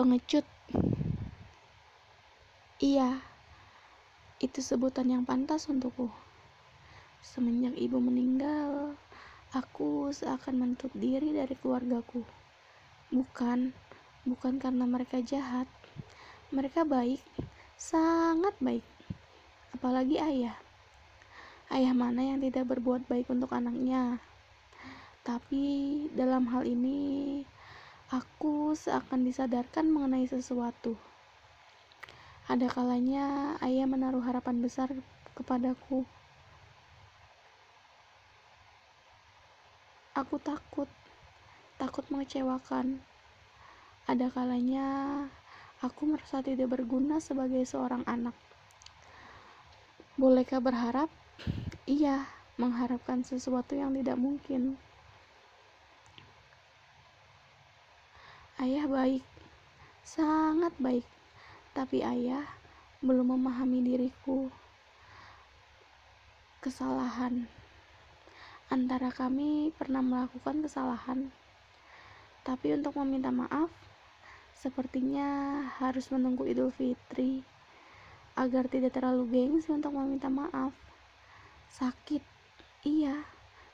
Pengecut. Iya, itu sebutan yang pantas untukku. Semenjak ibu meninggal, aku seakan menutup diri dari keluargaku. Bukan, bukan karena mereka jahat. Mereka baik, sangat baik. Apalagi ayah. Ayah mana yang tidak berbuat baik untuk anaknya? Tapi dalam hal ini, aku seakan disadarkan mengenai sesuatu. Ada kalanya ayah menaruh harapan besar kepadaku. Aku takut, takut mengecewakan. Ada kalanya aku merasa tidak berguna sebagai seorang anak. Bolehkah berharap? Iya, mengharapkan sesuatu yang tidak mungkin. Ayah baik, sangat baik, tapi ayah belum memahami diriku. Kesalahan. Antara kami pernah melakukan kesalahan, tapi untuk meminta maaf, sepertinya harus menunggu Idul Fitri. Agar tidak terlalu gengsi untuk meminta maaf. Sakit, iya,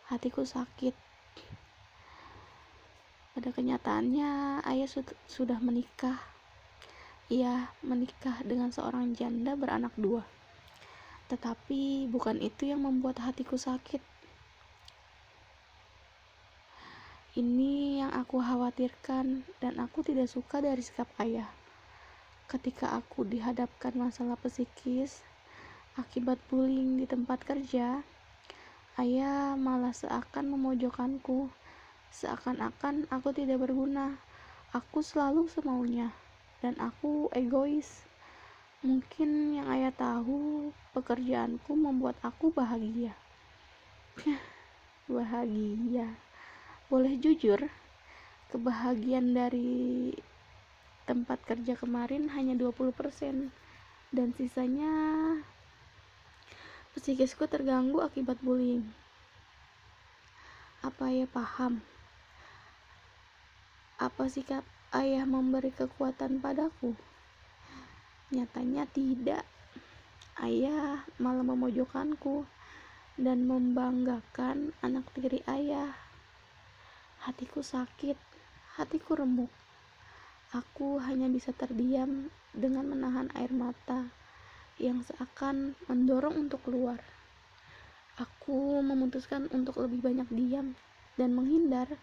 hatiku sakit pada kenyataannya, ayah sud sudah menikah. Ia menikah dengan seorang janda beranak dua. Tetapi bukan itu yang membuat hatiku sakit. Ini yang aku khawatirkan dan aku tidak suka dari sikap ayah. Ketika aku dihadapkan masalah psikis akibat bullying di tempat kerja, ayah malah seakan memojokkanku Seakan-akan aku tidak berguna. Aku selalu semaunya, dan aku egois. Mungkin yang ayah tahu, pekerjaanku membuat aku bahagia. bahagia. Boleh jujur, kebahagiaan dari tempat kerja kemarin hanya 20% dan sisanya psikisku terganggu akibat bullying. Apa ya paham? Apa sikap ayah memberi kekuatan padaku? Nyatanya tidak. Ayah malah memojokkanku dan membanggakan anak tiri ayah. Hatiku sakit, hatiku remuk. Aku hanya bisa terdiam dengan menahan air mata yang seakan mendorong untuk keluar. Aku memutuskan untuk lebih banyak diam dan menghindar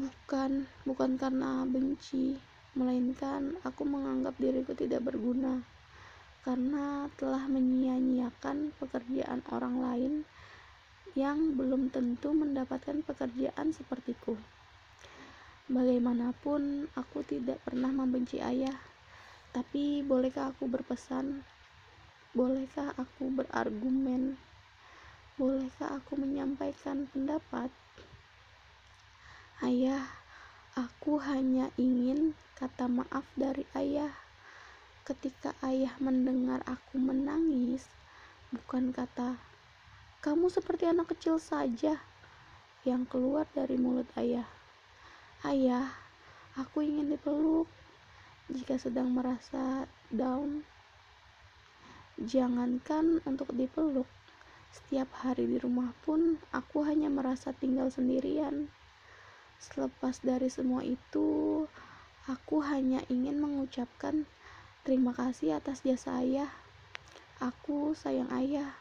Bukan, bukan karena benci, melainkan aku menganggap diriku tidak berguna karena telah menyia-nyiakan pekerjaan orang lain yang belum tentu mendapatkan pekerjaan sepertiku. Bagaimanapun, aku tidak pernah membenci ayah, tapi bolehkah aku berpesan? Bolehkah aku berargumen? Bolehkah aku menyampaikan pendapat? Ayah, aku hanya ingin kata maaf dari ayah. Ketika ayah mendengar aku menangis, bukan kata "kamu seperti anak kecil saja" yang keluar dari mulut ayah. Ayah, aku ingin dipeluk jika sedang merasa down. Jangankan untuk dipeluk, setiap hari di rumah pun aku hanya merasa tinggal sendirian. Selepas dari semua itu, aku hanya ingin mengucapkan terima kasih atas jasa ayah. Aku sayang ayah.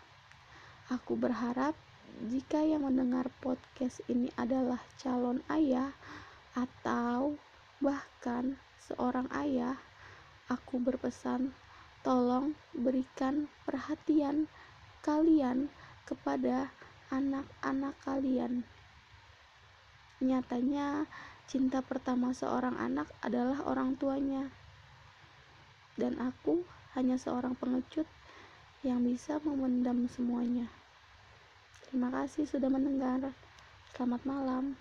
Aku berharap jika yang mendengar podcast ini adalah calon ayah atau bahkan seorang ayah, aku berpesan tolong berikan perhatian kalian kepada anak-anak kalian. Nyatanya, cinta pertama seorang anak adalah orang tuanya, dan aku hanya seorang pengecut yang bisa memendam semuanya. Terima kasih sudah mendengar. Selamat malam.